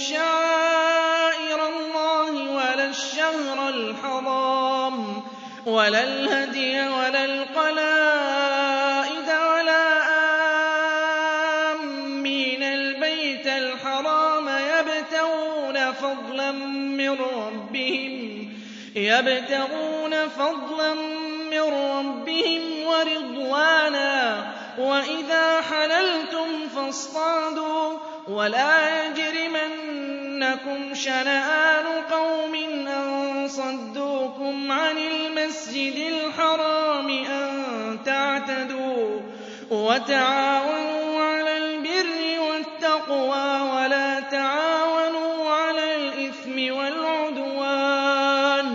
شعائر الله ولا الشهر الحرام ولا الهدي ولا القلائد ولا آمين البيت الحرام يبتغون فضلا من ربهم يبتغون فضلا من ربهم ورضوانا وإذا حللتم فاصطادوا ولا يجرمنكم شنآن قوم أن صدوكم عن المسجد الحرام أن تعتدوا وتعاونوا على البر والتقوى ولا تعاونوا على الإثم والعدوان.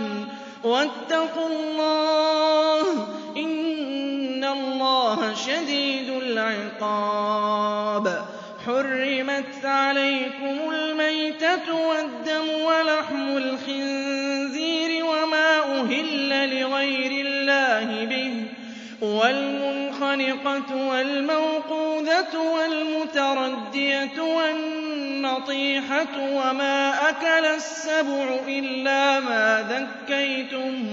واتقوا الله إن الله شديد العقاب. حرمت عليكم الميتة والدم ولحم الخنزير وما أهل لغير الله به والمنخنقة والموقوذة والمتردية والنطيحة وما أكل السبع إلا ما ذكيتم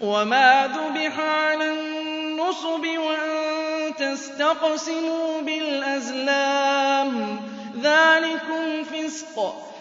وما ذبح على النصب وأن تستقسموا بالأزلام ذلكم فسق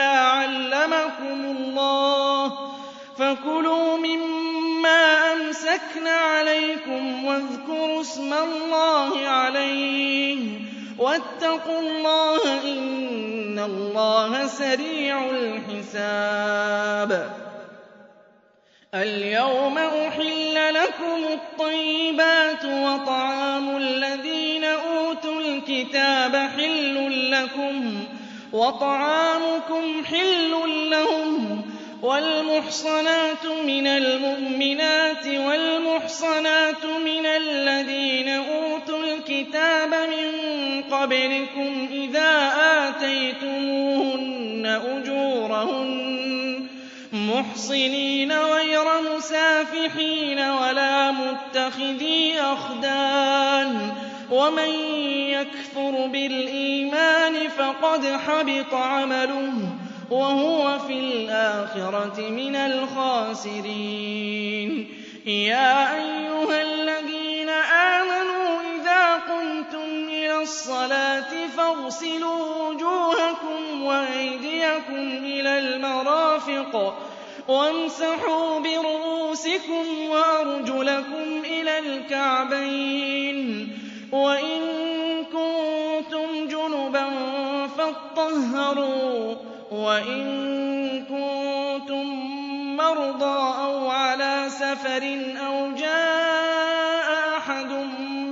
علمكم الله فكلوا مما أمسكن عليكم واذكروا اسم الله عليه واتقوا الله إن الله سريع الحساب. اليوم أحل لكم الطيبات وطعام الذين أوتوا الكتاب حل لكم وطعامكم حل لهم والمحصنات من المؤمنات والمحصنات من الذين أوتوا الكتاب من قبلكم إذا آتيتموهن أجورهن مُحْصِنِينَ غَيْرَ مُسَافِحِينَ وَلَا مُتَّخِذِي أَخْدَانٍ ۚ وَمَن يَكْفُرْ بِالْإِيمَانِ فَقَدْ حَبِطَ عَمَلُهُ وَهُوَ فِي الْآخِرَةِ مِنَ الْخَاسِرِينَ. يَا أَيُّهَا الَّذِينَ آمَنُوا إِذَا قُمْتُمْ إِلَى الصَّلَاةِ فَاغْسِلُوا وُجُوهَكُمْ وَأَيْدِيَكُمْ إِلَى الْمَرَافِقِ وَامْسَحُوا بِرُءُوسِكُمْ وَأَرْجُلَكُمْ إِلَى الْكَعْبَيْنِ. وَإِن جُنُبًا فَاطَّهَّرُوا وَإِن كُنتُم مَّرْضَىٰ أَوْ عَلَىٰ سَفَرٍ أَوْ جَاءَ أَحَدٌ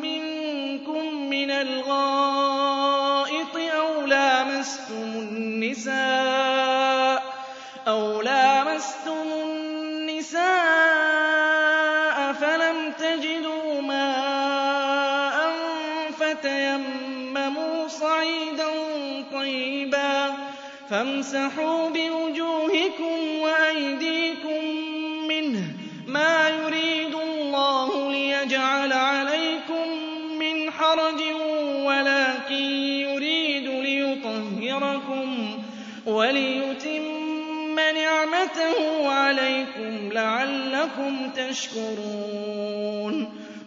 مِّنكُم مِّنَ الْغَائِطِ أَوْ لَامَسْتُمُ النِّسَاءَ أَوْ لَامَسْتُمُ فَامْسَحُوا بِوُجُوهِكُمْ وَأَيْدِيكُم مِّنْهُ ۚ مَا يُرِيدُ اللَّهُ لِيَجْعَلَ عَلَيْكُم حَرَجٍ وَلَٰكِن يُرِيدُ لِيُطَهِّرَكُمْ وَلِيُتِمَّ نِعْمَتَهُ عَلَيْكُمْ لَعَلَّكُمْ تَشْكُرُونَ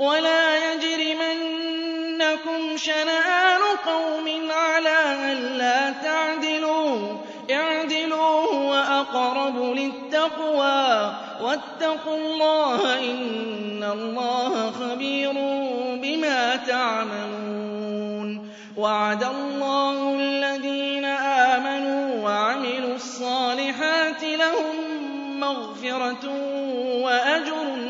وَلَا يَجْرِمَنَّكُمْ شَنَآنُ قَوْمٍ عَلَىٰ أَلَّا تَعْدِلُوا ۚ. اعْدِلُوا هُوَ أَقْرَبُ لِلتَّقْوَىٰ ۖ. وَاتَّقُوا اللَّهَ ۚ إِنَّ اللَّهَ خَبِيرٌ بِمَا تَعْمَلُونَ. وَعَدَ اللَّهُ الَّذِينَ آمَنُوا وَعَمِلُوا الصَّالِحَاتِ لَهُم مَّغْفِرَةٌ وَأَجْرٌ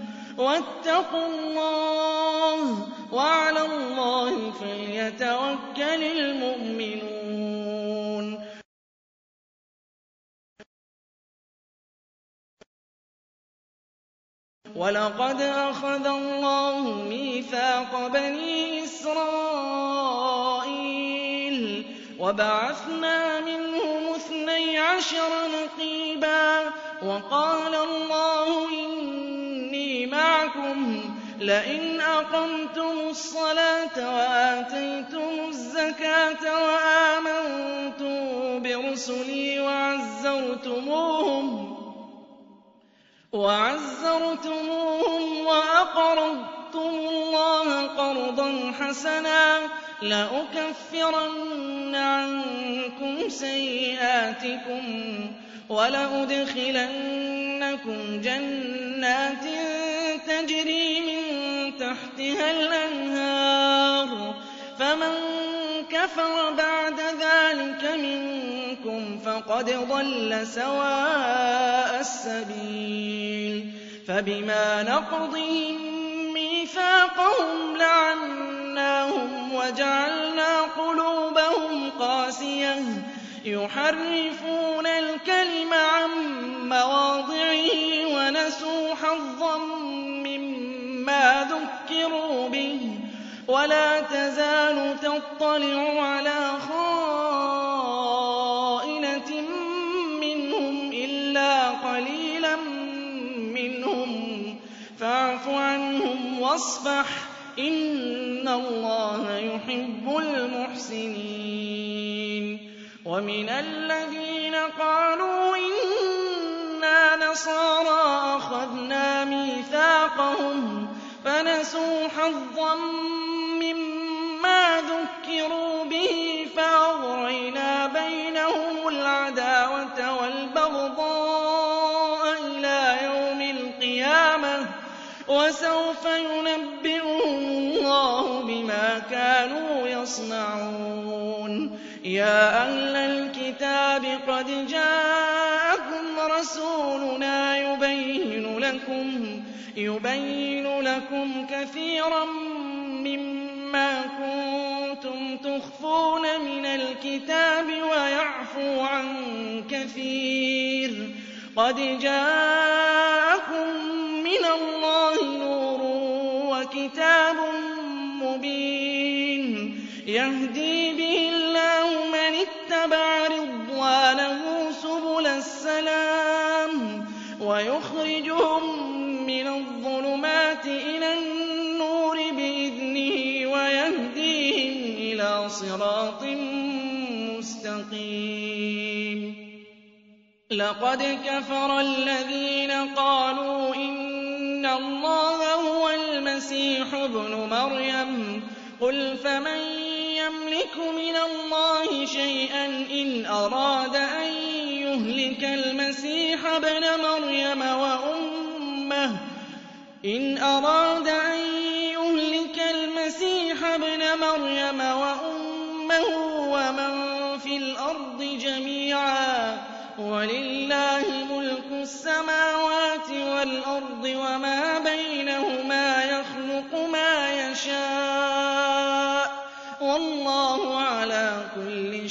وَاتَّقُوا اللَّهَ ۚ وَعَلَى اللَّهِ فَلْيَتَوَكَّلِ الْمُؤْمِنُونَ. وَلَقَدْ أَخَذَ اللَّهُ مِيثَاقَ بَنِي إِسْرَائِيلَ وَبَعَثْنَا مِنْهُمُ اثْنَيْ عَشَرَ نَقِيبًا ۖ وَقَالَ اللَّهُ إِنِّي مَعَكُمْ ۖ لَئِنْ أَقَمْتُمُ الصَّلَاةَ وَآتَيْتُمُ الزَّكَاةَ وَآمَنتُم بِرُسُلِي وَعَزَّرْتُمُوهُمْ وَأَقْرَضْتُمُ اللَّهَ قَرْضًا حَسَنًا لَّأُكَفِّرَنَّ عَنكُمْ سَيِّئَاتِكُمْ وَلَأُدْخِلَنَّكُمْ جَنَّاتٍ تَجْرِي مِن تَحْتِهَا الْأَنْهَارُ ۚ فَمَن كَفَرَ بَعْدَ ذَٰلِكَ مِنكُمْ فَقَدْ ضَلَّ سَوَاءَ السَّبِيلِ فَبِمَا نَقْضِهِم مِّيثَاقَهُمْ لَعَنَّاهُمْ وَجَعَلْنَا قُلُوبَهُمْ قَاسِيَةً يُحَرِّفُونَ الْكَلِمَ عَن مَّوَاضِعِهِ وَنَسُوا حَظًّا مِّمَّا ذُكِّرُوا بِهِ ۚ وَلَا تَزَالُ تَطَّلِعُ عَلَىٰ خَائِنَةٍ مِّنْهُمْ إِلَّا قَلِيلًا مِّنْهُمْ ۖ. فَاعْفُ عَنْهُمْ وَاصْفَحْ ۚ إِنَّ اللَّهَ يُحِبُّ الْمُحْسِنِينَ. وَمِنَ الَّذِينَ قَالُوا إِنَّا نَصَارَىٰ أَخَذْنَا مِيثَاقَهُمْ فَنَسُوا حَظًّا مِّمَّا ذُكِّرُوا بِهِ فَأَغْرَيْنَا بَيْنَهُمُ الْعَدَاوَةَ وَالْبَغْضَاءَ إِلَىٰ يَوْمِ الْقِيَامَةِ ۚ وَسَوْفَ يُنَبِّئُهُمُ اللَّهُ بِمَا كَانُوا يَصْنَعُونَ. يَا أَهْلَ الْكِتَابِ قَدْ جَاءَكُمْ رَسُولُنَا يُبَيِّنُ لَكُمْ كَثِيرًا مِّمَّا كُنتُمْ تُخْفُونَ مِنَ الْكِتَابِ وَيَعْفُو عَن كَثِيرٍ ۚ. قَدْ جَاءَكُم مِّنَ اللَّهِ نُورٌ وَكِتَابٌ مُّبِينٌ يَهْدِي بِهِ اللَّهُ مَنِ اتَّبَعَ رِضْوَانَهُ السَّلَامِ وَيُخْرِجُهُم مِّنَ الظُّلُمَاتِ إِلَى النُّورِ بِإِذْنِهِ وَيَهْدِيهِمْ إِلَىٰ صِرَاطٍ مُّسْتَقِيمٍ. لَّقَدْ كَفَرَ الَّذِينَ قَالُوا إِنَّ اللَّهَ هُوَ الْمَسِيحُ ابْنُ مَرْيَمَ. قُلْ فَمَن يَمْلِكُ مِنَ اللَّهِ شَيْئًا إِنْ أَرَادَ أَن يُهْلِكَ الْمَسِيحَ ابْنَ مَرْيَمَ وَأُمَّهُ. إِنْ أَرَادَ أَن يُهْلِكَ الْمَسِيحَ ابْنَ مَرْيَمَ وَأُمَّهُ وَمَن فِي الْأَرْضِ جَمِيعًا وَلِلَّهِ مُلْكُ السَّمَاوَاتِ وَالْأَرْضِ وَمَا بَيْنَهُمَا يَخْلُقُ مَا يَشَاءُ ۚ. وَاللَّهُ عَلَىٰ كُلِّ شَيْءٍ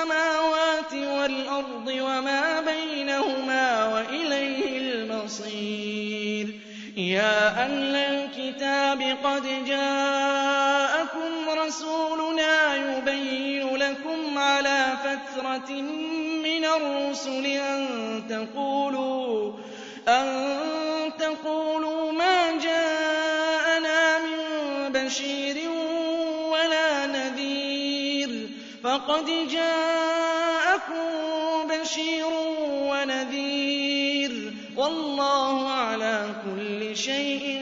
السَّمَاوَاتِ وَالْأَرْضِ وَمَا بَيْنَهُمَا ۖ وَإِلَيْهِ الْمَصِيرُ. يَا أَهْلَ الْكِتَابِ قَدْ جَاءَكُمْ رَسُولُنَا يُبَيِّنُ لَكُمْ عَلَىٰ فَتْرَةٍ مِّنَ الرُّسُلِ أَن تَقُولُوا مَا جَاءَنَا فَقَدْ جَاءَكُم بَشِيرٌ وَنَذِيرٌ ۗ وَاللَّهُ عَلَىٰ كُلِّ شَيْءٍ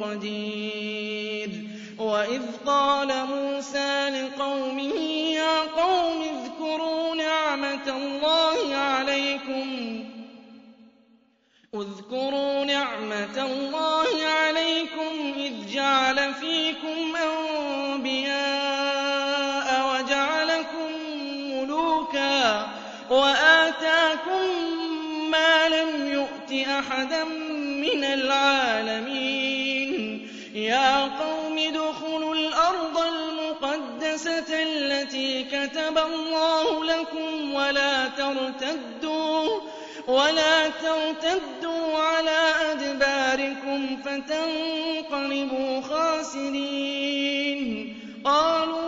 قَدِيرٌ. وَإِذْ قَالَ مُوسَىٰ لِقَوْمِهِ يَا قَوْمِ اذْكُرُوا نِعْمَةَ اللَّهِ عَلَيْكُمْ. أَحَدًا مِّنَ الْعَالَمِينَ. يَا قَوْمِ ادْخُلُوا الْأَرْضَ الْمُقَدَّسَةَ الَّتِي كَتَبَ اللَّهُ لَكُمْ وَلَا تَرْتَدُّوا عَلَىٰ أَدْبَارِكُمْ فَتَنقَلِبُوا خَاسِرِينَ. قَالُوا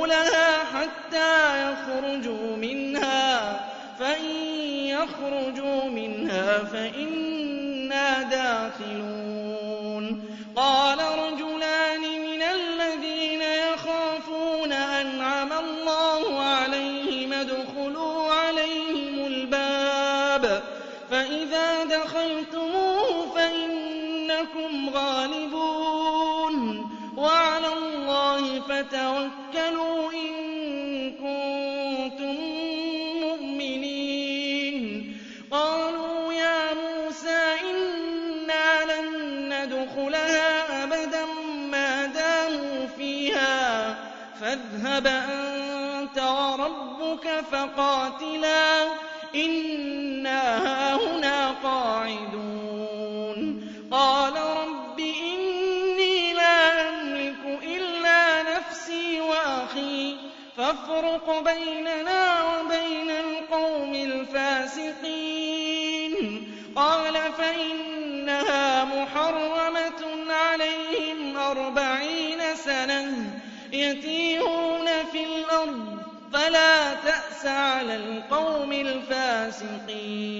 نَّدْخُلَهَا حَتَّىٰ يَخْرُجُوا مِنْهَا ۖ فَإِن يَخْرُجُوا مِنْهَا فَإِنَّا دَاخِلُونَ. قَالَ رَجُلَانِ مِنَ الَّذِينَ يَخَافُونَ أَنْعَمَ اللَّهُ عَلَيْهِمُ ادْخُلُوا عَلَيْهِمُ الْبَابَ. فَإِذَا دَخَلْتُمُوهُ فَإِنَّكُمْ غَالِبُونَ. وَعَلَى اللَّهِ فَتَوَكَّلُوا إِن كُنتُم مُّؤْمِنِينَ قَالُوا يَا مُوسَىٰ إِنَّا لَن نَّدْخُلَهَا أَبَدًا مَّا دَامُوا فِيهَا فَاذْهَبْ أَنتَ وَرَبُّكَ فَقَاتِلَا إِنَّا هَاهُنَا قَاعِدُونَ فَافْرُقْ بَيْنَنَا وَبَيْنَ الْقَوْمِ الْفَاسِقِينَ. قَالَ فَإِنَّهَا مُحَرَّمَةٌ عَلَيْهِمْ أَرْبَعِينَ سَنَةً يَتِيهُونَ فِي الْأَرْضِ ۚ فَلَا تَأْسَ عَلَى الْقَوْمِ الْفَاسِقِينَ.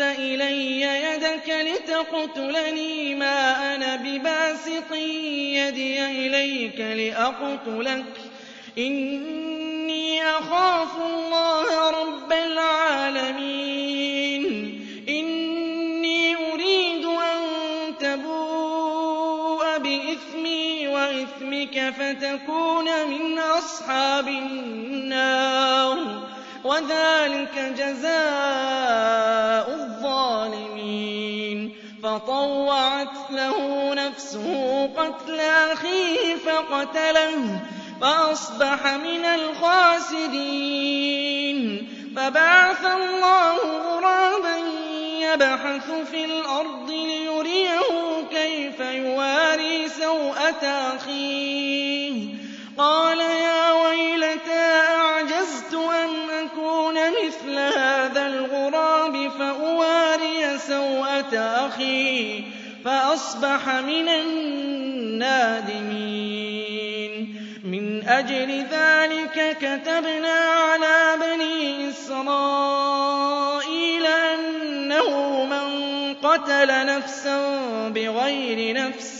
بَسَطْتَ إِلَيَّ يَدَكَ لِتَقْتُلَنِي مَا أَنَا بِبَاسِطٍ يَدِيَ إِلَيْكَ لِأَقْتُلَكَ ۖ. إِنِّي أَخَافُ اللَّهَ رَبَّ الْعَالَمِينَ. إِنِّي أُرِيدُ أَن تَبُوءَ بِإِثْمِي وَإِثْمِكَ فَتَكُونَ مِنْ أَصْحَابِ النَّارِ. وذلك جزاء الظالمين. فطوعت له نفسه قتل أخيه فقتله فأصبح من الخاسرين. فبعث الله غرابا يبحث في الأرض ليريه كيف يواري سوءة أخيه. قال يا ويلتى أعجزت أن أكون مثل هذا الغراب فأواري سوءة أخي فأصبح من النادمين. من أجل ذلك كتبنا على بني إسرائيل أنه من قتل نفسا بغير نفس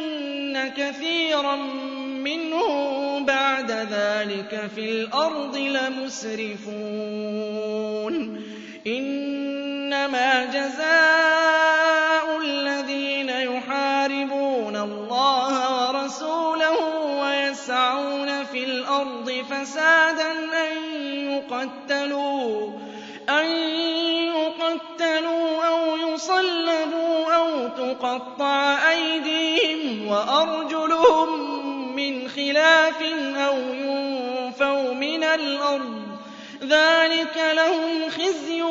كثيرا منهم بعد ذلك في الأرض لمسرفون. إنما جزاء الذين يحاربون الله ورسوله ويسعون في الأرض فسادا أن يقتلوا أن يقتلوا أو يصلبوا أو تقطع أيديهم وأرجلهم من خلاف أو ينفوا من الأرض. ذلك لهم خزي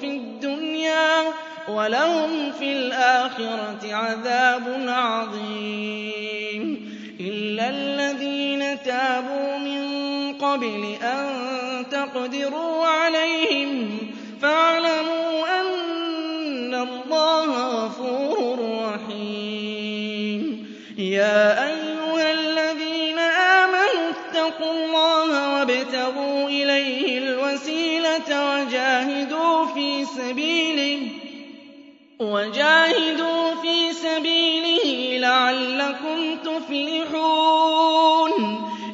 في الدنيا ولهم في الآخرة عذاب عظيم. إلا الذين تابوا من قبل أن تقدروا عليهم فاعلموا أن الله غفور رحيم. يا أيها الذين آمنوا اتقوا الله وابتغوا إليه الوسيلة وجاهدوا في سبيله وجاهدوا في سبيله لعلكم تفلحون.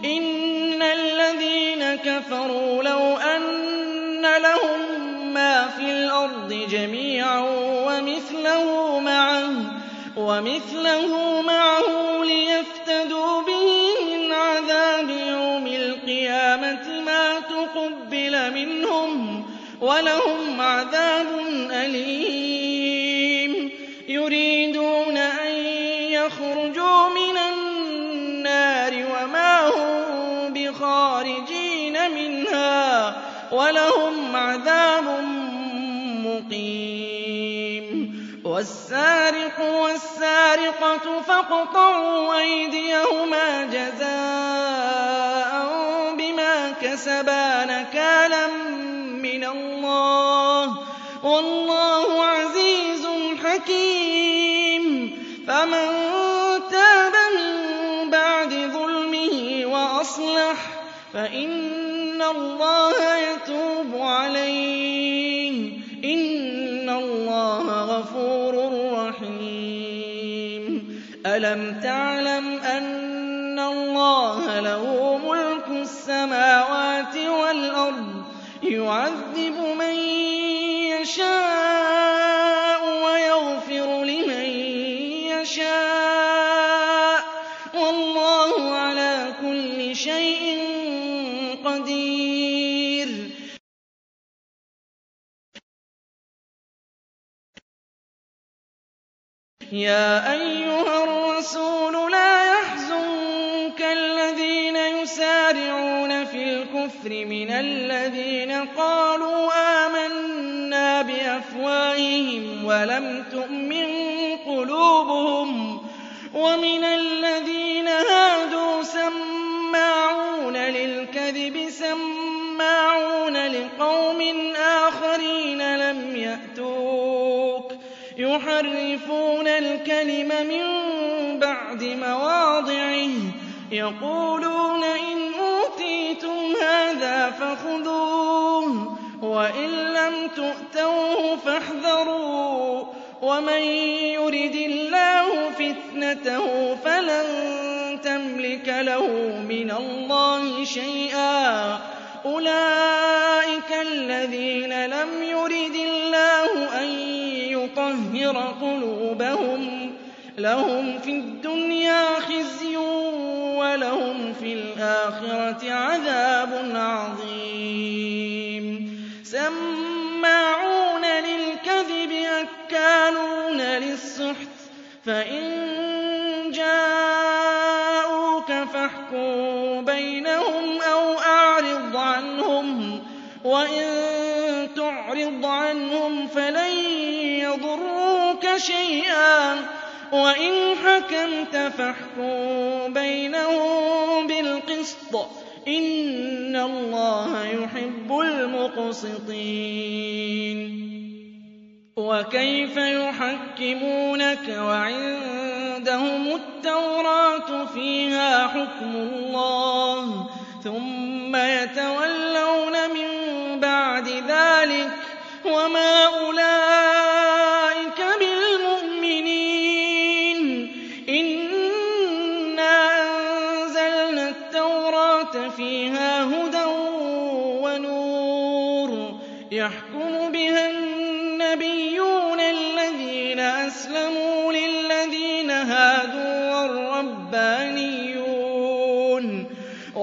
إن الذين كفروا لو جميعا ومثله معه ومثله معه ليفتدوا به من عذاب يوم القيامة ما تقبل منهم ولهم عذاب أليم. يريدون أن يخرجوا من النار وما هم بخارجين منها ولهم عذاب والسارق والسارقة فاقطعوا أيديهما جزاء بما كسبا نكالا من الله. والله عزيز حكيم. فمن تاب من بعد ظلمه وأصلح فإن الله يتوب عليه. ألم تعلم أن الله له ملك السماوات والأرض يعذب من يشاء ويغفر لمن يشاء والله على كل شيء قدير يا الكفر من الذين قالوا آمنا بأفواههم ولم تؤمن قلوبهم ومن الذين هادوا سماعون للكذب سماعون لقوم آخرين لم يأتوك يُحَرِّفُونَ الْكَلِمَ مِن بَعْدِ مَوَاضِعِهِ يَقُولُونَ إِنْ هَٰذَا فَخُذُوهُ وَإِن لَّمْ تُؤْتَوْهُ فَاحْذَرُوا ۚ وَمَن يُرِدِ اللَّهُ فِتْنَتَهُ فَلَن تَمْلِكَ لَهُ مِنَ اللَّهِ شَيْئًا. أُولَٰئِكَ الَّذِينَ لَمْ يُرِدِ اللَّهُ أَن يُطَهِّرَ قُلُوبَهُمْ ۚ لَهُمْ فِي الدُّنْيَا خِزْيٌ وَلَهُمْ فِي الْآخِرَةِ عَذَابٌ عَظِيمٌ. سَمَّاعُونَ لِلْكَذِبِ أَكَّالُونَ لِلسُّحْتِ فَإِن جَاءُوكَ فَاحْكُم بَيْنَهُمْ أَوْ أَعْرِضْ عَنْهُمْ ۖ وَإِن تُعْرِضْ عَنْهُمْ فَلَن يَضُرُّوكَ شَيْئًا. وَإِنْ حَكَمْتَ فَاحْكُم بَيْنَهُم بِالْقِسْطِ ۚ إِنَّ اللَّهَ يُحِبُّ الْمُقْسِطِينَ وَكَيْفَ يُحَكِّمُونَكَ وَعِندَهُمُ التَّوْرَاةُ فِيهَا حُكْمُ اللَّهِ ثُمَّ يَتَوَلَّوْنَ مِن بَعْدِ ذَٰلِكَ وَمَا أُولَٰئِكَ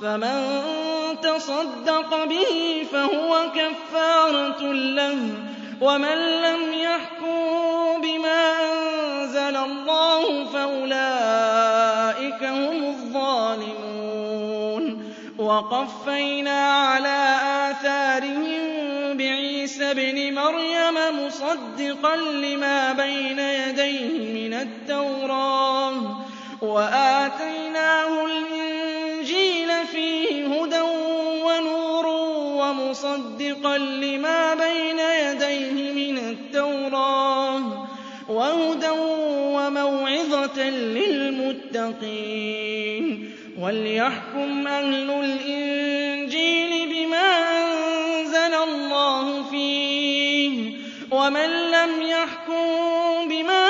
فَمَن تَصَدَّقَ بِهِ فَهُوَ كَفَّارَةٌ لَّهُ ۚ وَمَن لَّمْ يَحْكُم بِمَا أَنزَلَ اللَّهُ فَأُولَٰئِكَ هُمُ الظَّالِمُونَ وَقَفَّيْنَا عَلَىٰ آثَارِهِم بِعِيسَى ابْنِ مَرْيَمَ مُصَدِّقًا لِّمَا بَيْنَ يَدَيْهِ مِنَ التَّوْرَاةِ وَآتَيْنَاهُ الْإِنجِيلَ وَمُصَدِّقًا لِّمَا بَيْنَ يَدَيْهِ مِنَ التَّوْرَاةِ وَهُدًى وَمَوْعِظَةً لِّلْمُتَّقِينَ وَلْيَحْكُمْ أَهْلُ الْإِنجِيلِ بِمَا أَنزَلَ اللَّهُ فِيهِ ۚ وَمَن لَّمْ يَحْكُم بِمَا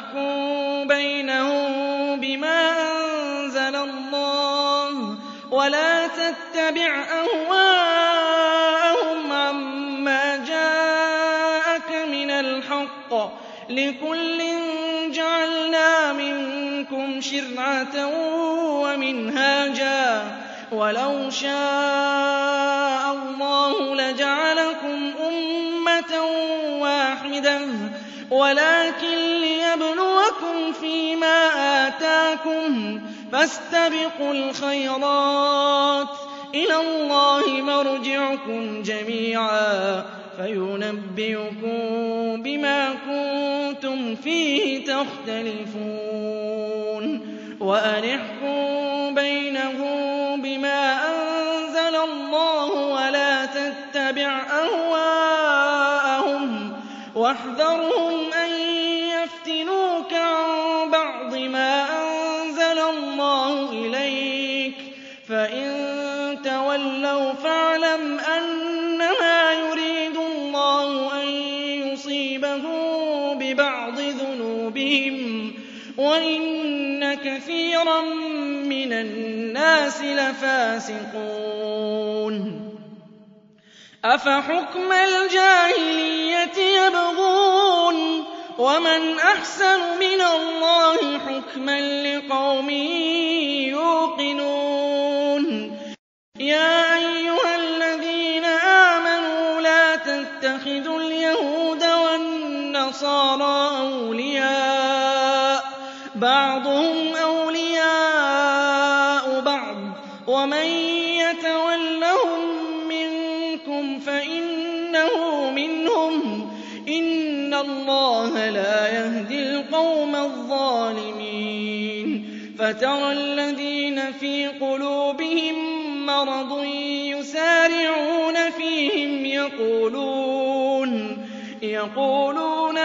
تَتَّبِعْ أَهْوَاءَهُمْ عَمَّا جَاءَكَ مِنَ الْحَقِّ ۚ لِكُلٍّ جَعَلْنَا مِنكُمْ شِرْعَةً وَمِنْهَاجًا ۚ. وَلَوْ شَاءَ اللَّهُ لَجَعَلَكُمْ أُمَّةً وَاحِدَةً. وَلَٰكِن لِّيَبْلُوَكُمْ فِي مَا آتَاكُمْ ۖ. فَاسْتَبِقُوا الْخَيْرَاتِ ۚ إِلَى اللَّهِ مَرْجِعُكُمْ جَمِيعًا فَيُنَبِّئُكُم بِمَا كُنتُمْ فِيهِ تَخْتَلِفُونَ وَأَنِ بَيْنَهُم بِمَا أَنزَلَ اللَّهُ وَلَا تَتَّبِعْ أَهْوَاءَهُمْ وَاحْذَرْهُمْ يُصِيبَهُم بِبَعْضِ ذُنُوبِهِمْ وَإِنَّ كَثِيرًا مِّنَ النَّاسِ لَفَاسِقُونَ. أَفَحُكْمَ الْجَاهِلِيَّةِ يَبْغُونَ وَمَنْ أَحْسَنُ مِنَ اللَّهِ حُكْمًا لِّقَوْمٍ يُوقِنُونَ. يَا وَالنَّصَارَىٰ أَوْلِيَاءَ ۘ. بَعْضُهُمْ أَوْلِيَاءُ بَعْضٍ ۚ. وَمَن يَتَوَلَّهُم مِّنكُمْ فَإِنَّهُ مِنْهُمْ ۗ. إِنَّ اللَّهَ لَا يَهْدِي الْقَوْمَ الظَّالِمِينَ. فَتَرَى الَّذِينَ فِي قُلُوبِهِم مَّرَضٌ يُسَارِعُونَ فِيهِمْ. يَقُولُونَ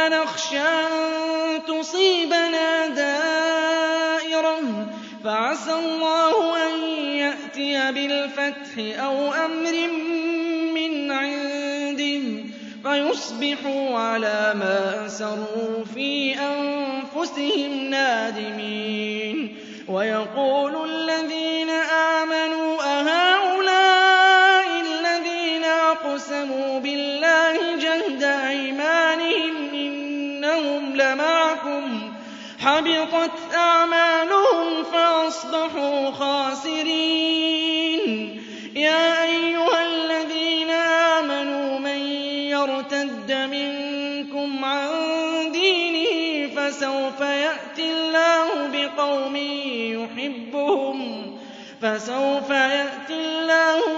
نَخْشَىٰ أَن تُصِيبَنَا دَائِرَةٌ ۚ فَعَسَى اللَّهُ أَن يَأْتِيَ بِالْفَتْحِ أَوْ أَمْرٍ مِّنْ عِندِهِ فَيُصْبِحُوا عَلَىٰ مَا أَسَرُّوا فِي أَنفُسِهِمْ نَادِمِينَ. وَيَقُولُ الَّذِينَ آمَنُوا أَهَٰؤُلَاءِ الَّذِينَ أَقْسَمُوا حَبِطَتْ أَعْمَالُهُمْ فَأَصْبَحُوا خَاسِرِينَ. يَا أَيُّهَا الَّذِينَ آمَنُوا مَن يَرْتَدَّ مِنكُمْ عَن دِينِهِ فَسَوْفَ يَأْتِي اللَّهُ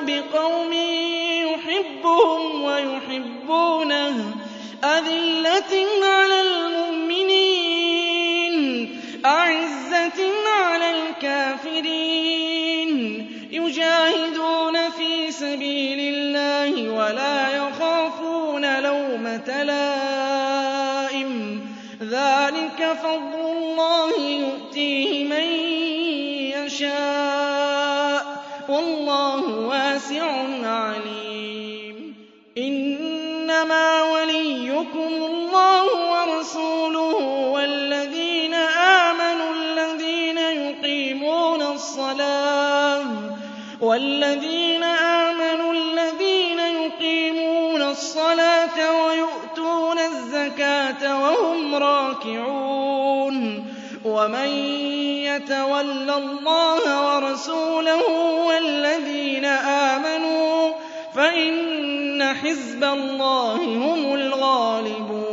بِقَوْمٍ يُحِبُّهُمْ وَيُحِبُّونَهُ. أَذِلَّةٍ عَلَى الْمُؤْمِنِينَ. يُجَاهِدُونَ فِي سَبِيلِ اللَّهِ وَلَا يَخَافُونَ لَوْمَةَ لَائِمٍ ۚ. ذَٰلِكَ فَضْلُ اللَّهِ يُؤْتِيهِ مَن يَشَاءُ ۚ. وَاللَّهُ وَاسِعٌ عَلِيمٌ. يُقِيمُونَ الصَّلَاةَ وَيُؤْتُونَ الزَّكَاةَ وَهُمْ رَاكِعُونَ وَمَن يَتَوَلَّ اللَّهَ وَرَسُولَهُ وَالَّذِينَ آمَنُوا فَإِنَّ حِزْبَ اللَّهِ هُمُ الْغَالِبُونَ.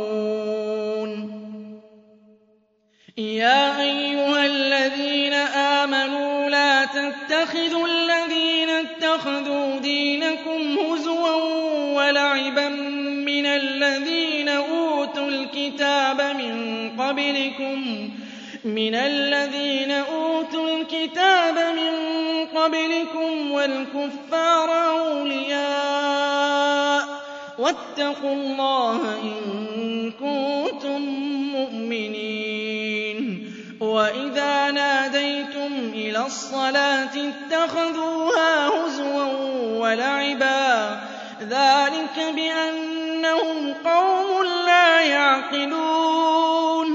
يَا أَيُّهَا الَّذِينَ آمَنُوا لَا تَتَّخِذُوا الَّذِينَ اتَّخَذُوا دِينَكُمْ هُزُوًا وَلَعِبًا مِّنَ الَّذِينَ أُوتُوا الْكِتَابَ مِن قَبْلِكُمْ وَالْكُفَّارَ أَوْلِيَاءَ ۚ. وَاتَّقُوا اللَّهَ إِن كُنتُم مُّؤْمِنِينَ. وَإِذَا نَادَيْتُمْ إِلَى الصَّلَاةِ اتَّخَذُوهَا هُزُوًا وَلَعِبًا ۚ. ذَٰلِكَ بِأَنَّهُمْ قَوْمٌ لَّا يَعْقِلُونَ.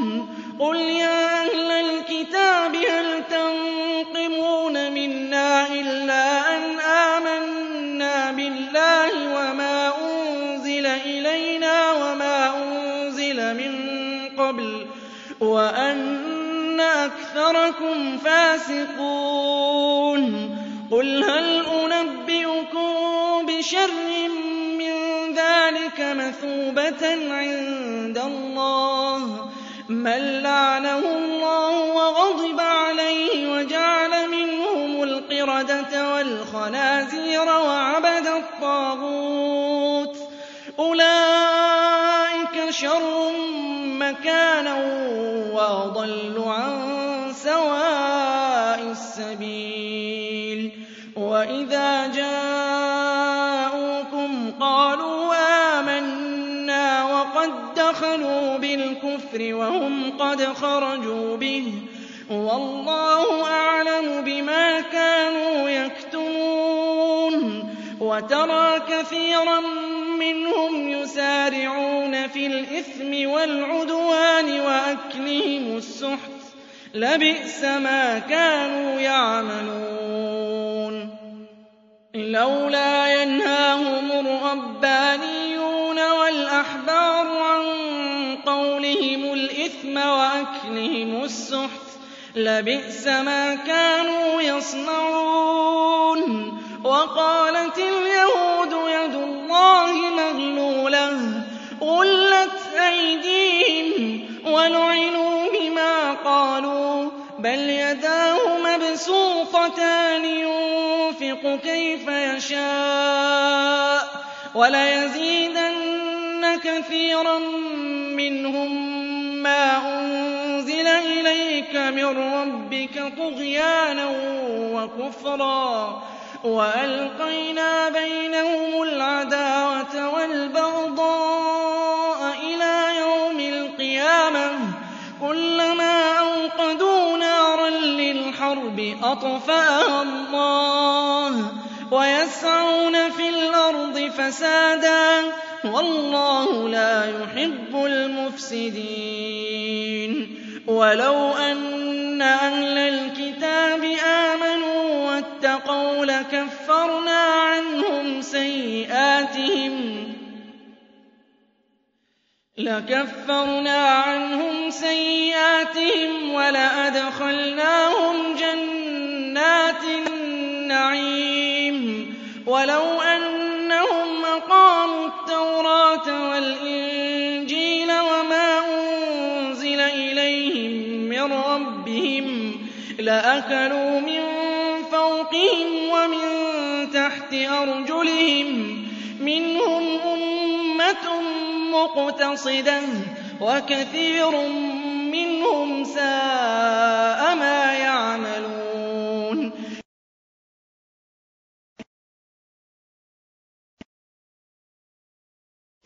قُلْ يَا أَهْلَ الْكِتَابِ هَلْ تَنقِمُونَ مِنَّا إِلَّا أَنْ آمَنَّا بِاللَّهِ وَمَا أُنزِلَ إِلَيْنَا وَمَا أُنزِلَ مِن قَبْلُ وَأَنَّ أَكْثَرَكُمْ فَاسِقُونَ. قُلْ هَلْ أُنَبِّئُكُم بِشَرٍّ مِّن ذَٰلِكَ مَثُوبَةً عِندَ اللَّهِ ۚ. مَن لَّعَنَهُ اللَّهُ وَغَضِبَ عَلَيْهِ وَجَعَلَ مِنْهُمُ الْقِرَدَةَ وَالْخَنَازِيرَ وَعَبَدَ الطَّاغُوتَ. شَرٌّ مَّكَانًا وَأَضَلُّ عَن سَوَاءِ السَّبِيلِ. وَإِذَا جَاءُوكُمْ دَّخَلُوا بِالْكُفْرِ وَهُمْ قَدْ خَرَجُوا بِهِ ۚ وَاللَّهُ أَعْلَمُ بِمَا كَانُوا يَكْتُمُونَ وَتَرَىٰ كَثِيرًا مِّنْهُمْ يُسَارِعُونَ فِي الْإِثْمِ وَالْعُدْوَانِ وَأَكْلِهِمُ السُّحْتَ ۚ لَبِئْسَ مَا كَانُوا يَعْمَلُونَ لَوْلَا يَنْهَاهُمُ الرَّبَّانِيُّونَ وَالْأَحْبَارُ عَن قَوْلِهِمُ الْإِثْمَ وَأَكْلِهِمُ السُّحْتَ لَبِئْسَ مَا كَانُوا يَصْنَعُونَ وَقَالَتِ الْيَهُودُ يَدُ اللَّهِ مَغْلُولَةٌ غُلَّتْ أَيْدِيهِمْ وَلُعِنُوا بِمَا قَالُوا ۘ بَلْ يَدَاهُ مَبْسُوطَتَانِ يُنفِقُ كَيْفَ يَشَاءُ ۚ وَلَيَزِيدَنَّ كَثِيرًا مِّنْهُم مَّا أُنزِلَ إِلَيْكَ مِن رَّبِّكَ طُغْيَانًا وَكُفْرًا وَأَلْقَيْنَا بَيْنَهُمُ الْعَدَاوَةَ وَالْبَغْضَاءَ إِلَىٰ يَوْمِ الْقِيَامَةِ ۚ. كُلَّمَا أَوْقَدُوا نَارًا لِّلْحَرْبِ أَطْفَأَهَا اللَّهُ ۚ وَيَسْعَوْنَ فِي الْأَرْضِ فَسَادًا ۚ. وَاللَّهُ لَا يُحِبُّ الْمُفْسِدِينَ. وَلَوْ أَنَّ أَهْلَ الْكِتَابِ آمَنُوا وَاتَّقَوْا لَكَفَّرْنَا عَنْهُمْ سَيِّئَاتِهِمْ لَكَفَّرْنَا عَنْهُمْ سَيِّئَاتِهِمْ وَلَأَدْخَلْنَاهُمْ جَنَّاتِ النَّعِيمِ. وَلَوْ أَنَّهُمْ أَقَامُوا التَّوْرَاةَ وَالْإِنجِيلَ وَمَا أُنزِلَ إِلَيْهِم مِّن رَّبِّهِمْ لَأَكَلُوا مِن فَوْقِهِمْ وَمِن تَحْتِ أَرْجُلِهِم ۚ مِّنْهُمْ أُمَّةٌ مُّقْتَصِدَةٌ ۖ وَكَثِيرٌ مِّنْهُمْ سَاءَ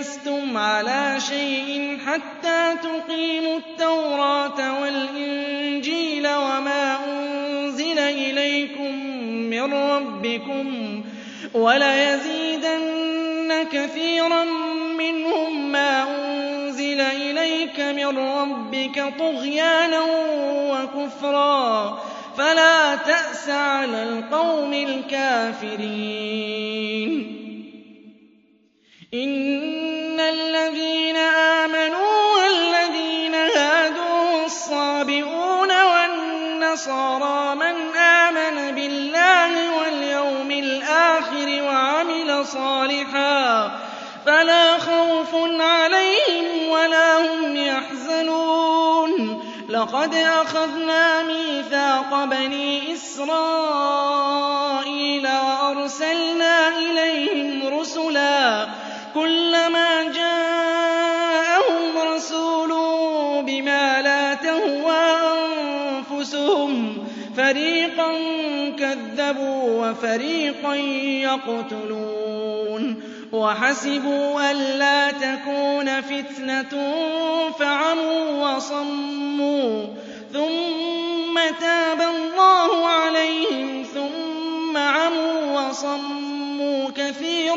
لَسْتُمْ عَلَىٰ شَيْءٍ حَتَّىٰ تُقِيمُوا التَّوْرَاةَ وَالْإِنجِيلَ وَمَا أُنزِلَ إِلَيْكُم مِّن رَّبِّكُمْ ۗ وَلَيَزِيدَنَّ كَثِيرًا مِّنْهُم مَّا أُنزِلَ إِلَيْكَ مِن رَّبِّكَ طُغْيَانًا وَكُفْرًا ۖ. فَلَا تَأْسَ عَلَى الْقَوْمِ الْكَافِرِينَ. إِنَّ الَّذِينَ آمَنُوا وَالَّذِينَ هَادُوا وَالصَّابِئُونَ وَالنَّصَارَىٰ مَنْ آمَنَ بِاللَّهِ وَالْيَوْمِ الْآخِرِ وَعَمِلَ صَالِحًا فَلَا خَوْفٌ عَلَيْهِمْ وَلَا هُمْ يَحْزَنُونَ لَقَدْ أَخَذْنَا مِيثَاقَ بَنِي إِسْرَائِيلَ وَأَرْسَلْنَا إِلَيْهِمْ رُسُلًا كُلَّمَا جَاءَهُمْ رَسُولٌ بِمَا لَا تَهْوَىٰ أَنفُسُهُمْ فَرِيقًا كَذَّبُوا وَفَرِيقًا يَقْتُلُونَ وَحَسِبُوا أَلَّا تَكُونَ فِتْنَةٌ فَعَمُوا وَصَمُّوا ثُمَّ تَابَ اللَّهُ عَلَيْهِمْ ثُمَّ عَمُوا وَصَمُّوا كَثِيرٌ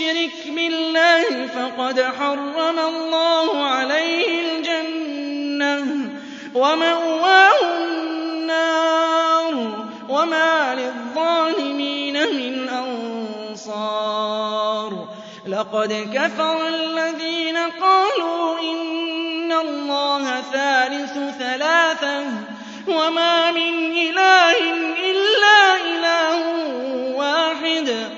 يُشْرِكْ بِاللَّهِ فَقَدْ حَرَّمَ اللَّهُ عَلَيْهِ الْجَنَّةَ. وَمَأْوَاهُ النَّارُ. وَمَا لِلظَّالِمِينَ مِنْ أَنصَارٍ. لَقَدْ كَفَرَ الَّذِينَ قَالُوا إِنَّ اللَّهَ ثَالِثُ ثَلَاثَةٍ. وَمَا مِنْ إِلَٰهٍ إِلَّا إِلَٰهٌ وَاحِدٌ.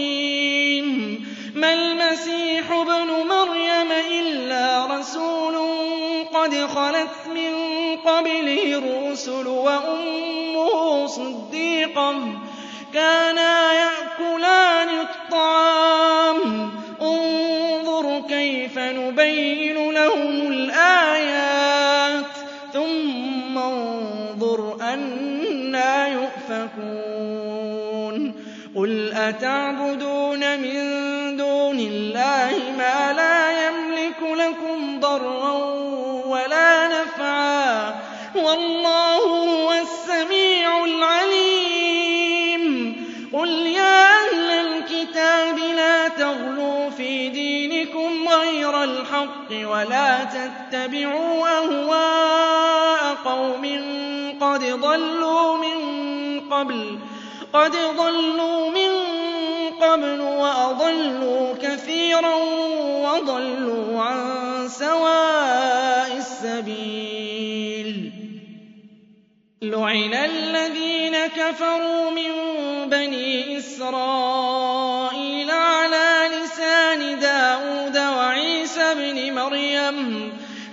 خَلَتْ مِن قَبْلِهِ الرُّسُلُ وَأُمُّهُ صِدِّيقَةٌ كَانَا يَأْكُلَانِ الطَّعَامَ. انظُرْ كَيْفَ نُبَيِّنُ لَهُمُ الْآيَاتِ. ثُمَّ انظُرْ أَنَّىٰ يُؤْفَكُونَ. قُلْ أَتَعْبُدُونَ مِن دُونِ اللَّهِ الْحَقِّ وَلَا تَتَّبِعُوا أَهْوَاءَ قَوْمٍ قَدْ ضَلُّوا مِن قَبْلُ وَأَضَلُّوا كَثِيرًا وَضَلُّوا عَن سَوَاءِ السَّبِيلِ. لُعِنَ الَّذِينَ كَفَرُوا مِن بَنِي إِسْرَائِيلَ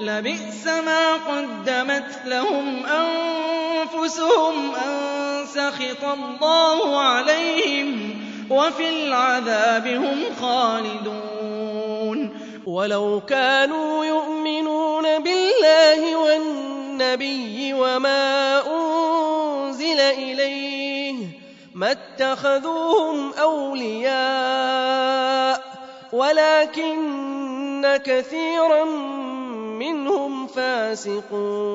لَبِئْسَ مَا قَدَّمَتْ لَهُمْ أَنفُسُهُمْ أَن سَخِطَ اللَّهُ عَلَيْهِمْ ۚ وَفِي الْعَذَابِ هُمْ خَالِدُونَ. وَلَوْ كَانُوا يُؤْمِنُونَ بِاللَّهِ وَالنَّبِيِّ وَمَا أُنزِلَ إِلَيْهِ مَا اتَّخَذُوهُمْ أَوْلِيَاءَ وَلَٰكِنَّ كَثِيرًا مِّنْهُمْ فَاسِقُونَ.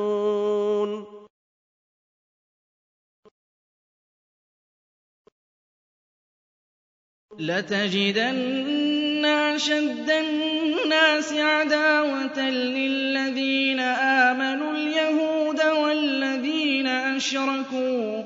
لَتَجِدَنَّ أَشَدَّ النَّاسِ عَدَاوَةً لِّلَّذِينَ آمَنُوا الْيَهُودَ وَالَّذِينَ أَشْرَكُوا ۖ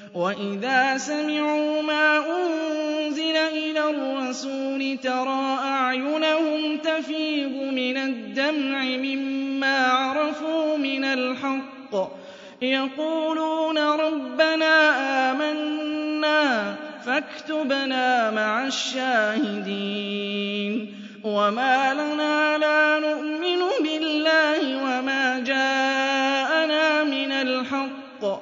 وَإِذَا سَمِعُوا مَا أُنزِلَ إِلَى الرَّسُولِ تَرَىٰ أَعْيُنَهُمْ تَفِيضُ مِنَ الدَّمْعِ مِمَّا عَرَفُوا مِنَ الْحَقِّ يَقُولُونَ رَبَّنَا آمَنَّا فَاكْتُبْنَا مَعَ الشَّاهِدِينَ وَمَا لَنَا لَا نُؤْمِنُ بِاللَّهِ وَمَا جَاءَنَا مِنَ الْحَقِّ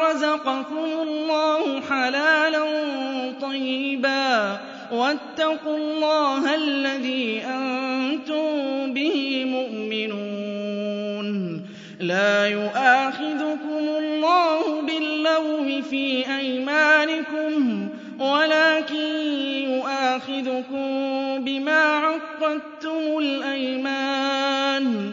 رَزَقَكُمُ اللَّهُ حَلَالًا طَيِّبًا وَاتَّقُوا اللَّهَ الَّذِي أَنتُم بِهِ مُؤْمِنُونَ لَا يُؤَاخِذُكُمُ اللَّهُ بِاللَّغْوِ فِي أَيْمَانِكُمْ وَلَٰكِن يُؤَاخِذُكُم بِمَا عَقَّدتُّمُ الْأَيْمَانَ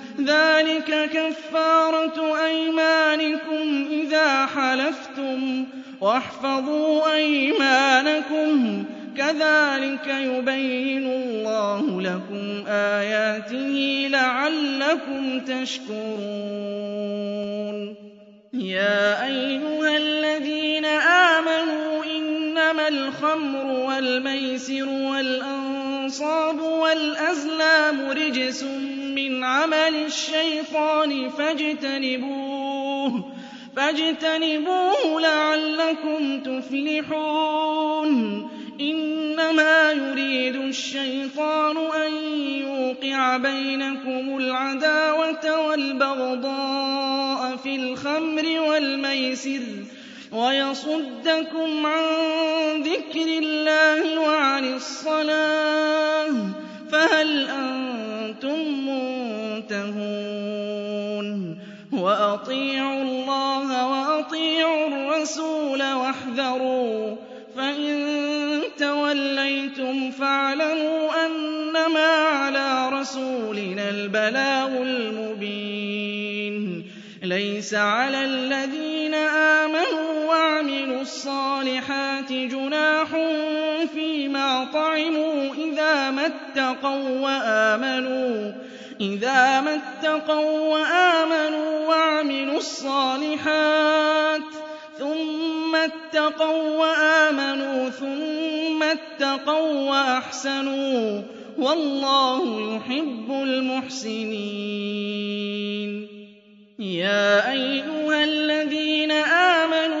ذَٰلِكَ كَفَّارَةُ أَيْمَانِكُمْ إِذَا حَلَفْتُمْ ۚ وَاحْفَظُوا أَيْمَانَكُمْ ۚ. كَذَٰلِكَ يُبَيِّنُ اللَّهُ لَكُمْ آيَاتِهِ لَعَلَّكُمْ تَشْكُرُونَ. يَا أَيُّهَا الَّذِينَ آمَنُوا إِنَّمَا الْخَمْرُ وَالْمَيْسِرُ وَالْأَنصَابُ وَالْأَزْلَامُ رِجْسٌ مِّنْ عَمَلِ الشَّيْطَانِ فَاجْتَنِبُوهُ لَعَلَّكُمْ تُفْلِحُونَ. إِنَّمَا يُرِيدُ الشَّيْطَانُ أَن يُوقِعَ بَيْنَكُمُ الْعَدَاوَةَ وَالْبَغْضَاءَ فِي الْخَمْرِ وَالْمَيْسِرِ وَيَصُدَّكُمْ عَن ذِكْرِ اللَّهِ وَعَنِ الصَّلَاةِ ۖ. فَهَلْ أَنتُم مُّنتَهُونَ؟ وَأَطِيعُوا اللَّهَ وَأَطِيعُوا الرَّسُولَ وَاحْذَرُوا ۚ فَإِن تَوَلَّيْتُمْ فَاعْلَمُوا أَنَّمَا عَلَىٰ رَسُولِنَا الْبَلَاغُ الْمُبِينُ. لَيْسَ عَلَى الَّذِينَ آمَنُوا وَعَمِلُوا الصَّالِحَاتِ جُنَاحٌ فِيمَا طَعِمُوا إِذَا مَا اتَّقَوا وَّآمَنُوا وَعَمِلُوا الصَّالِحَاتِ ثُمَّ اتَّقَوا وَّآمَنُوا ثُمَّ اتَّقَوا وَّأَحْسَنُوا ۗ وَاللَّهُ يُحِبُّ الْمُحْسِنِينَ. يَا أَيُّهَا الَّذِينَ آمَنُوا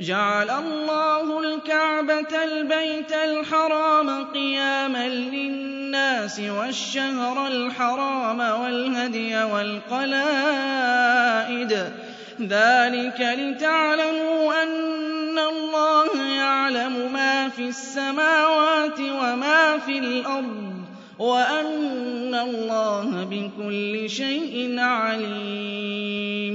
جَعَلَ اللَّهُ الْكَعْبَةَ الْبَيْتَ الْحَرَامَ قِيَامًا لِّلنَّاسِ وَالشَّهْرَ الْحَرَامَ وَالْهَدْيَ وَالْقَلَائِدَ. ذَٰلِكَ لِتَعْلَمُوا أَنَّ اللَّهَ يَعْلَمُ مَا فِي السَّمَاوَاتِ وَمَا فِي الْأَرْضِ وَأَنَّ اللَّهَ بِكُلِّ شَيْءٍ عَلِيمٌ.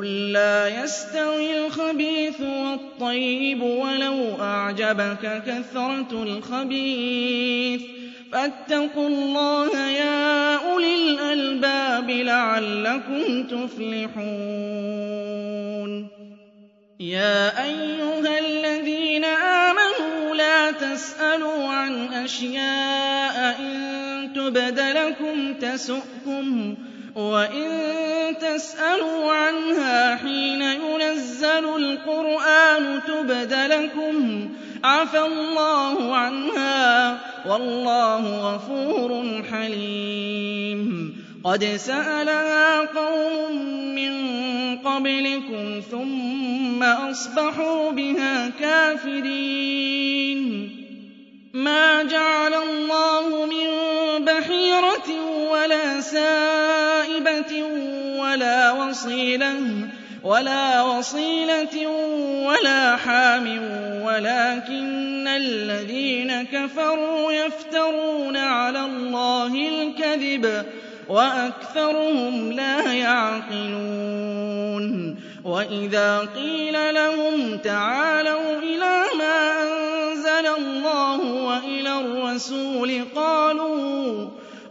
قُل لَّا يَسْتَوِي الْخَبِيثُ وَالطَّيِّبُ وَلَوْ أَعْجَبَكَ كَثْرَةُ الْخَبِيثِ ۚ فَاتَّقُوا اللَّهَ يَا أُولِي الْأَلْبَابِ لَعَلَّكُمْ تُفْلِحُونَ يَا أَيُّهَا الَّذِينَ آمَنُوا لَا تَسْأَلُوا عَنْ أَشْيَاءَ إِن تُبْدَ لَكُمْ تَسُؤْكُمْ وَإِن تَسْأَلُوا عَنْهَا حِينَ يُنَزَّلُ الْقُرْآنُ تُبْدَ لَكُمْ عَفَا اللَّهُ عَنْهَا ۗ وَاللَّهُ غَفُورٌ حَلِيمٌ قَدْ سَأَلَهَا قَوْمٌ مِّن قَبْلِكُمْ ثُمَّ أَصْبَحُوا بِهَا كَافِرِينَ مَا جَعَلَ اللَّهُ مِن بَحِيرَةٍ وَلَا سَائِبَةٍ وَلَا وَصِيلَةٍ وَلَا حَامٍ وَلَٰكِنَّ الَّذِينَ كَفَرُوا يَفْتَرُونَ عَلَى اللَّهِ الْكَذِبَ وَأَكْثَرُهُمْ لَا يَعْقِلُونَ. وَإِذَا قِيلَ لَهُمْ تَعَالَوْا إِلَىٰ مَا أَنزَلَ اللَّهُ وَإِلَى الرَّسُولِ قَالُوا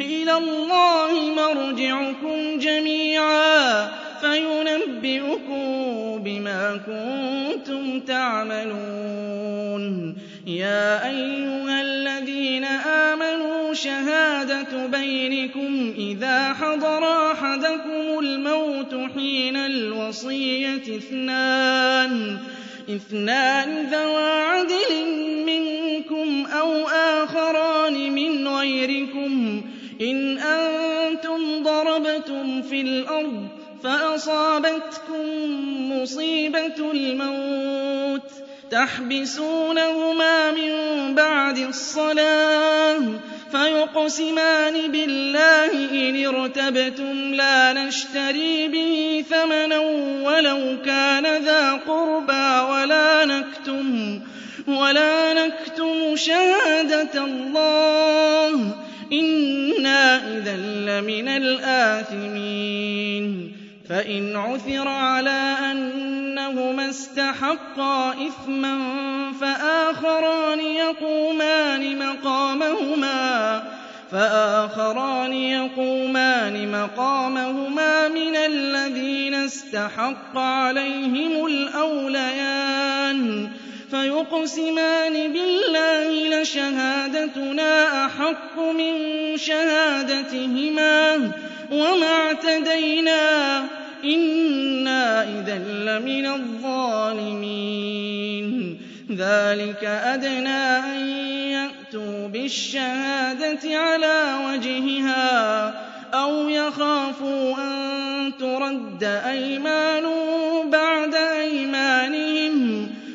إِلَى اللَّهِ مَرْجِعُكُمْ جَمِيعًا فَيُنَبِّئُكُم بِمَا كُنتُمْ تَعْمَلُونَ. يَا أَيُّهَا الَّذِينَ آمَنُوا شَهَادَةُ بَيْنِكُمْ إِذَا حَضَرَ أَحَدَكُمُ الْمَوْتُ حِينَ الْوَصِيَّةِ اثْنَانِ ذَوَا عَدْلٍ مِّنكُمْ أَوْ آخَرَانِ مِنْ غَيْرِكُمْ. إِنْ أَنتُمْ ضَرَبْتُمْ فِي الْأَرْضِ فَأَصَابَتْكُم مُّصِيبَةُ الْمَوْتِ تَحْبِسُونَهُمَا مِن بَعْدِ الصَّلَاةِ فَيُقْسِمَانِ بِاللَّهِ إِنِ ارْتَبْتُمْ لَا نَشْتَرِي بِهِ ثَمَنًا وَلَوْ كَانَ ذَا قُرْبَىٰ وَلَا نَكْتُمُ شَهَادَةَ اللَّهِ ۚ إِنَّا إِذًا لَّمِنَ الْآثِمِينَ فَإِنْ عُثِرَ عَلَىٰ أَنَّهُمَا اسْتَحَقَّا إِثْمًا فَآخَرَانِ يَقُومَانِ مَقَامَهُمَا مِنَ الَّذِينَ اسْتَحَقَّ عَلَيْهِمُ الْأَوْلَيَانِ فَيُقْسِمَانِ بِاللَّهِ لَشَهَادَتُنَا أَحَقُّ مِن شَهَادَتِهِمَا وَمَا اعْتَدَيْنَا إِنَّا إِذًا لَّمِنَ الظَّالِمِينَ. ذَٰلِكَ أَدْنَىٰ أَن يَأْتُوا بِالشَّهَادَةِ عَلَىٰ وَجْهِهَا أَوْ يَخَافُوا أَن تُرَدَّ أَيْمَانٌ بَعْدَ أَيْمَانِهِمْ ۗ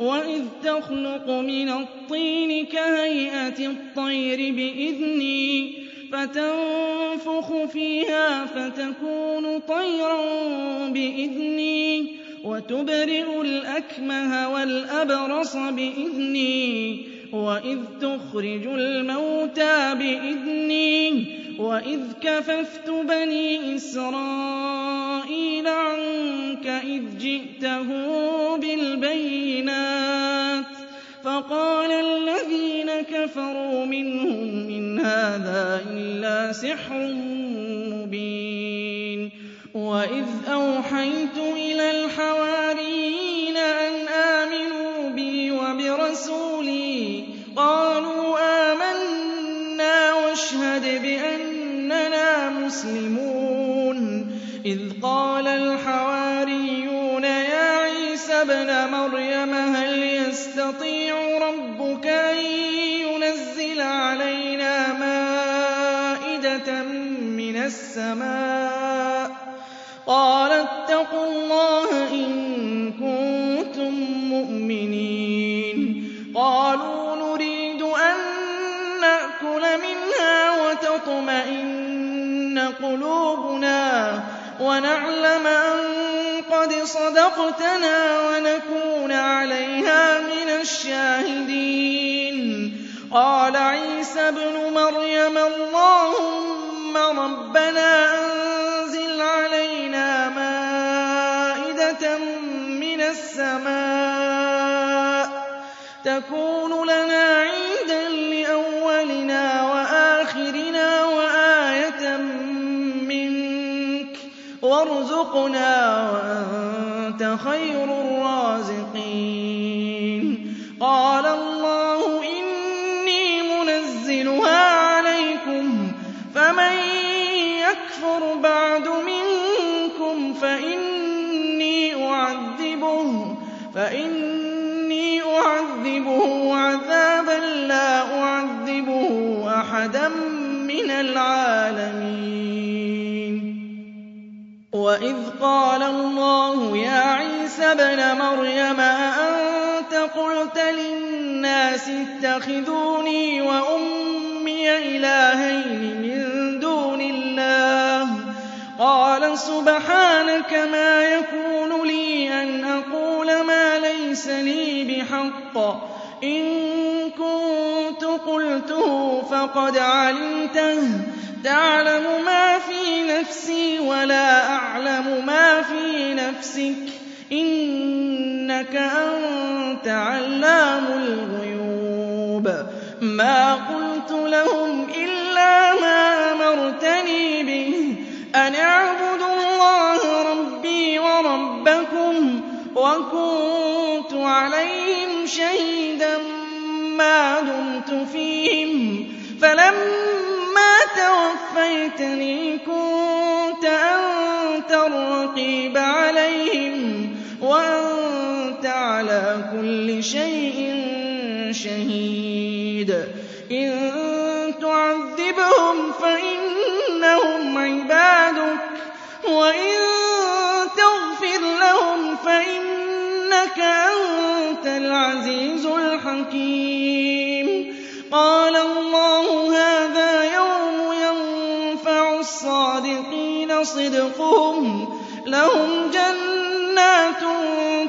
وَإِذْ تَخْلُقُ مِنَ الطِّينِ كَهَيْئَةِ الطَّيْرِ بِإِذْنِي فَتَنفُخُ فِيهَا فَتَكُونُ طَيْرًا بِإِذْنِي وَتُبْرِئُ الْأَكْمَهَ وَالْأَبْرَصَ بِإِذْنِي وَإِذْ تُخْرِجُ الْمَوْتَىٰ بِإِذْنِي وَإِذْ كَفَفْتُ بَنِي إِسْرَائِيلَ عَنكَ إِذْ جِئْتَهُم بِالْبَيِّنَاتِ فَقَالَ الَّذِينَ كَفَرُوا مِنْهُمْ إِنْ هَٰذَا إِلَّا سِحْرٌ مُّبِينٌ وَإِذْ أَوْحَيْتُ إِلَى الْحَوَارِيِّينَ أَنْ آمِنُوا وَبِرَسُولِي قَالُوا آمَنَّا وَاشْهَدْ بِأَنَّنَا مُسْلِمُونَ. إِذْ قَالَ الْحَوَارِيُّونَ يَا عِيسَى ابْنَ مَرْيَمَ هَلْ يَسْتَطِيعُ رَبُّكَ أَن يُنَزِّلَ عَلَيْنَا مَائِدَةً مِّنَ السَّمَاءِ ۖ؟ قَالَ اتَّقُوا اللَّهَ إِن كُنتُم قَالُوا نُرِيدُ أَن نَّأْكُلَ مِنْهَا وَتَطْمَئِنَّ قُلُوبُنَا وَنَعْلَمَ أَن قَدْ صَدَقْتَنَا وَنَكُونَ عَلَيْهَا مِنَ الشَّاهِدِينَ. قَالَ عِيسَى ابْنُ مَرْيَمَ اللَّهُمَّ رَبَّنَا أَنزِلْ عَلَيْنَا مَائِدَةً مِّنَ السَّمَاءِ تَكُونُ لَنَا عِيدًا لِّأَوَّلِنَا وَآخِرِنَا وَآيَةً مِّنكَ ۖ. وَارْزُقْنَا وَأَنتَ خَيْرُ الرَّازِقِينَ. قَالَ اللَّهُ إِنِّي مُنَزِّلُهَا عَلَيْكُمْ فَمَن يَكْفُرْ بَعْدُ مِنكُمْ فَإِنِّي أَحَدًا مِّنَ الْعَالَمِينَ وَإِذْ قَالَ اللَّهُ يَا عِيسَى ابْنَ مَرْيَمَ أَأَنتَ قُلْتَ لِلنَّاسِ اتَّخِذُونِي وَأُمِّيَ إِلَٰهَيْنِ مِن دُونِ اللَّهِ ۖ قَالَ سُبْحَانَكَ مَا يَكُونُ لِي أَنْ أَقُولَ مَا لَيْسَ لِي بِحَقٍّ ۚ إِن كُنتُ قُلْتُهُ فَقَدْ عَلِمْتَهُ ۚ. تَعْلَمُ مَا فِي نَفْسِي وَلَا أَعْلَمُ مَا فِي نَفْسِكَ ۚ. إِنَّكَ أَنتَ عَلَّامُ الْغُيُوبِ. مَا قُلْتُ لَهُمْ إِلَّا مَا أَمَرْتَنِي بِهِ. أَنِ اعْبُدُوا اللَّهَ رَبِّي وَرَبَّكُمْ ۚ وَكُنتُ عَلَيْهِمْ شَهِيدًا. مَّا دُمْتُ فِيهِمْ ۖ فَلَمَّا تَوَفَّيْتَنِي كُنتَ أَنتَ الرَّقِيبَ عَلَيْهِمْ ۚ وَأَنتَ عَلَىٰ كُلِّ شَيْءٍ شَهِيدٌ. إِن تُعَذِّبْهُمْ فَإِنَّهُمْ عِبَادُكَ ۖ وَإِن تَغْفِرْ لَهُمْ فَإِنَّكَ صِدْقُهُمْ ۚ لَهُمْ جَنَّاتٌ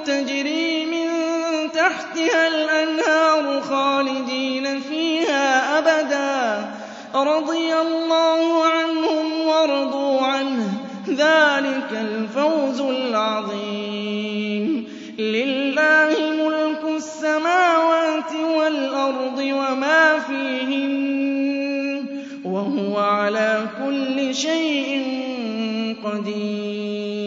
تَجْرِي مِن تَحْتِهَا الْأَنْهَارُ خَالِدِينَ فِيهَا أَبَدًا ۖ. رَّضِيَ اللَّهُ عَنْهُمْ وَرَضُوا عَنْهُ ۚ. ذَٰلِكَ الْفَوْزُ الْعَظِيمُ. لِلَّهِ مُلْكُ السَّمَاوَاتِ وَالْأَرْضِ وَمَا فِيهِنَّ ۚ وَهُوَ عَلَىٰ كُلِّ شَيْءٍ قدير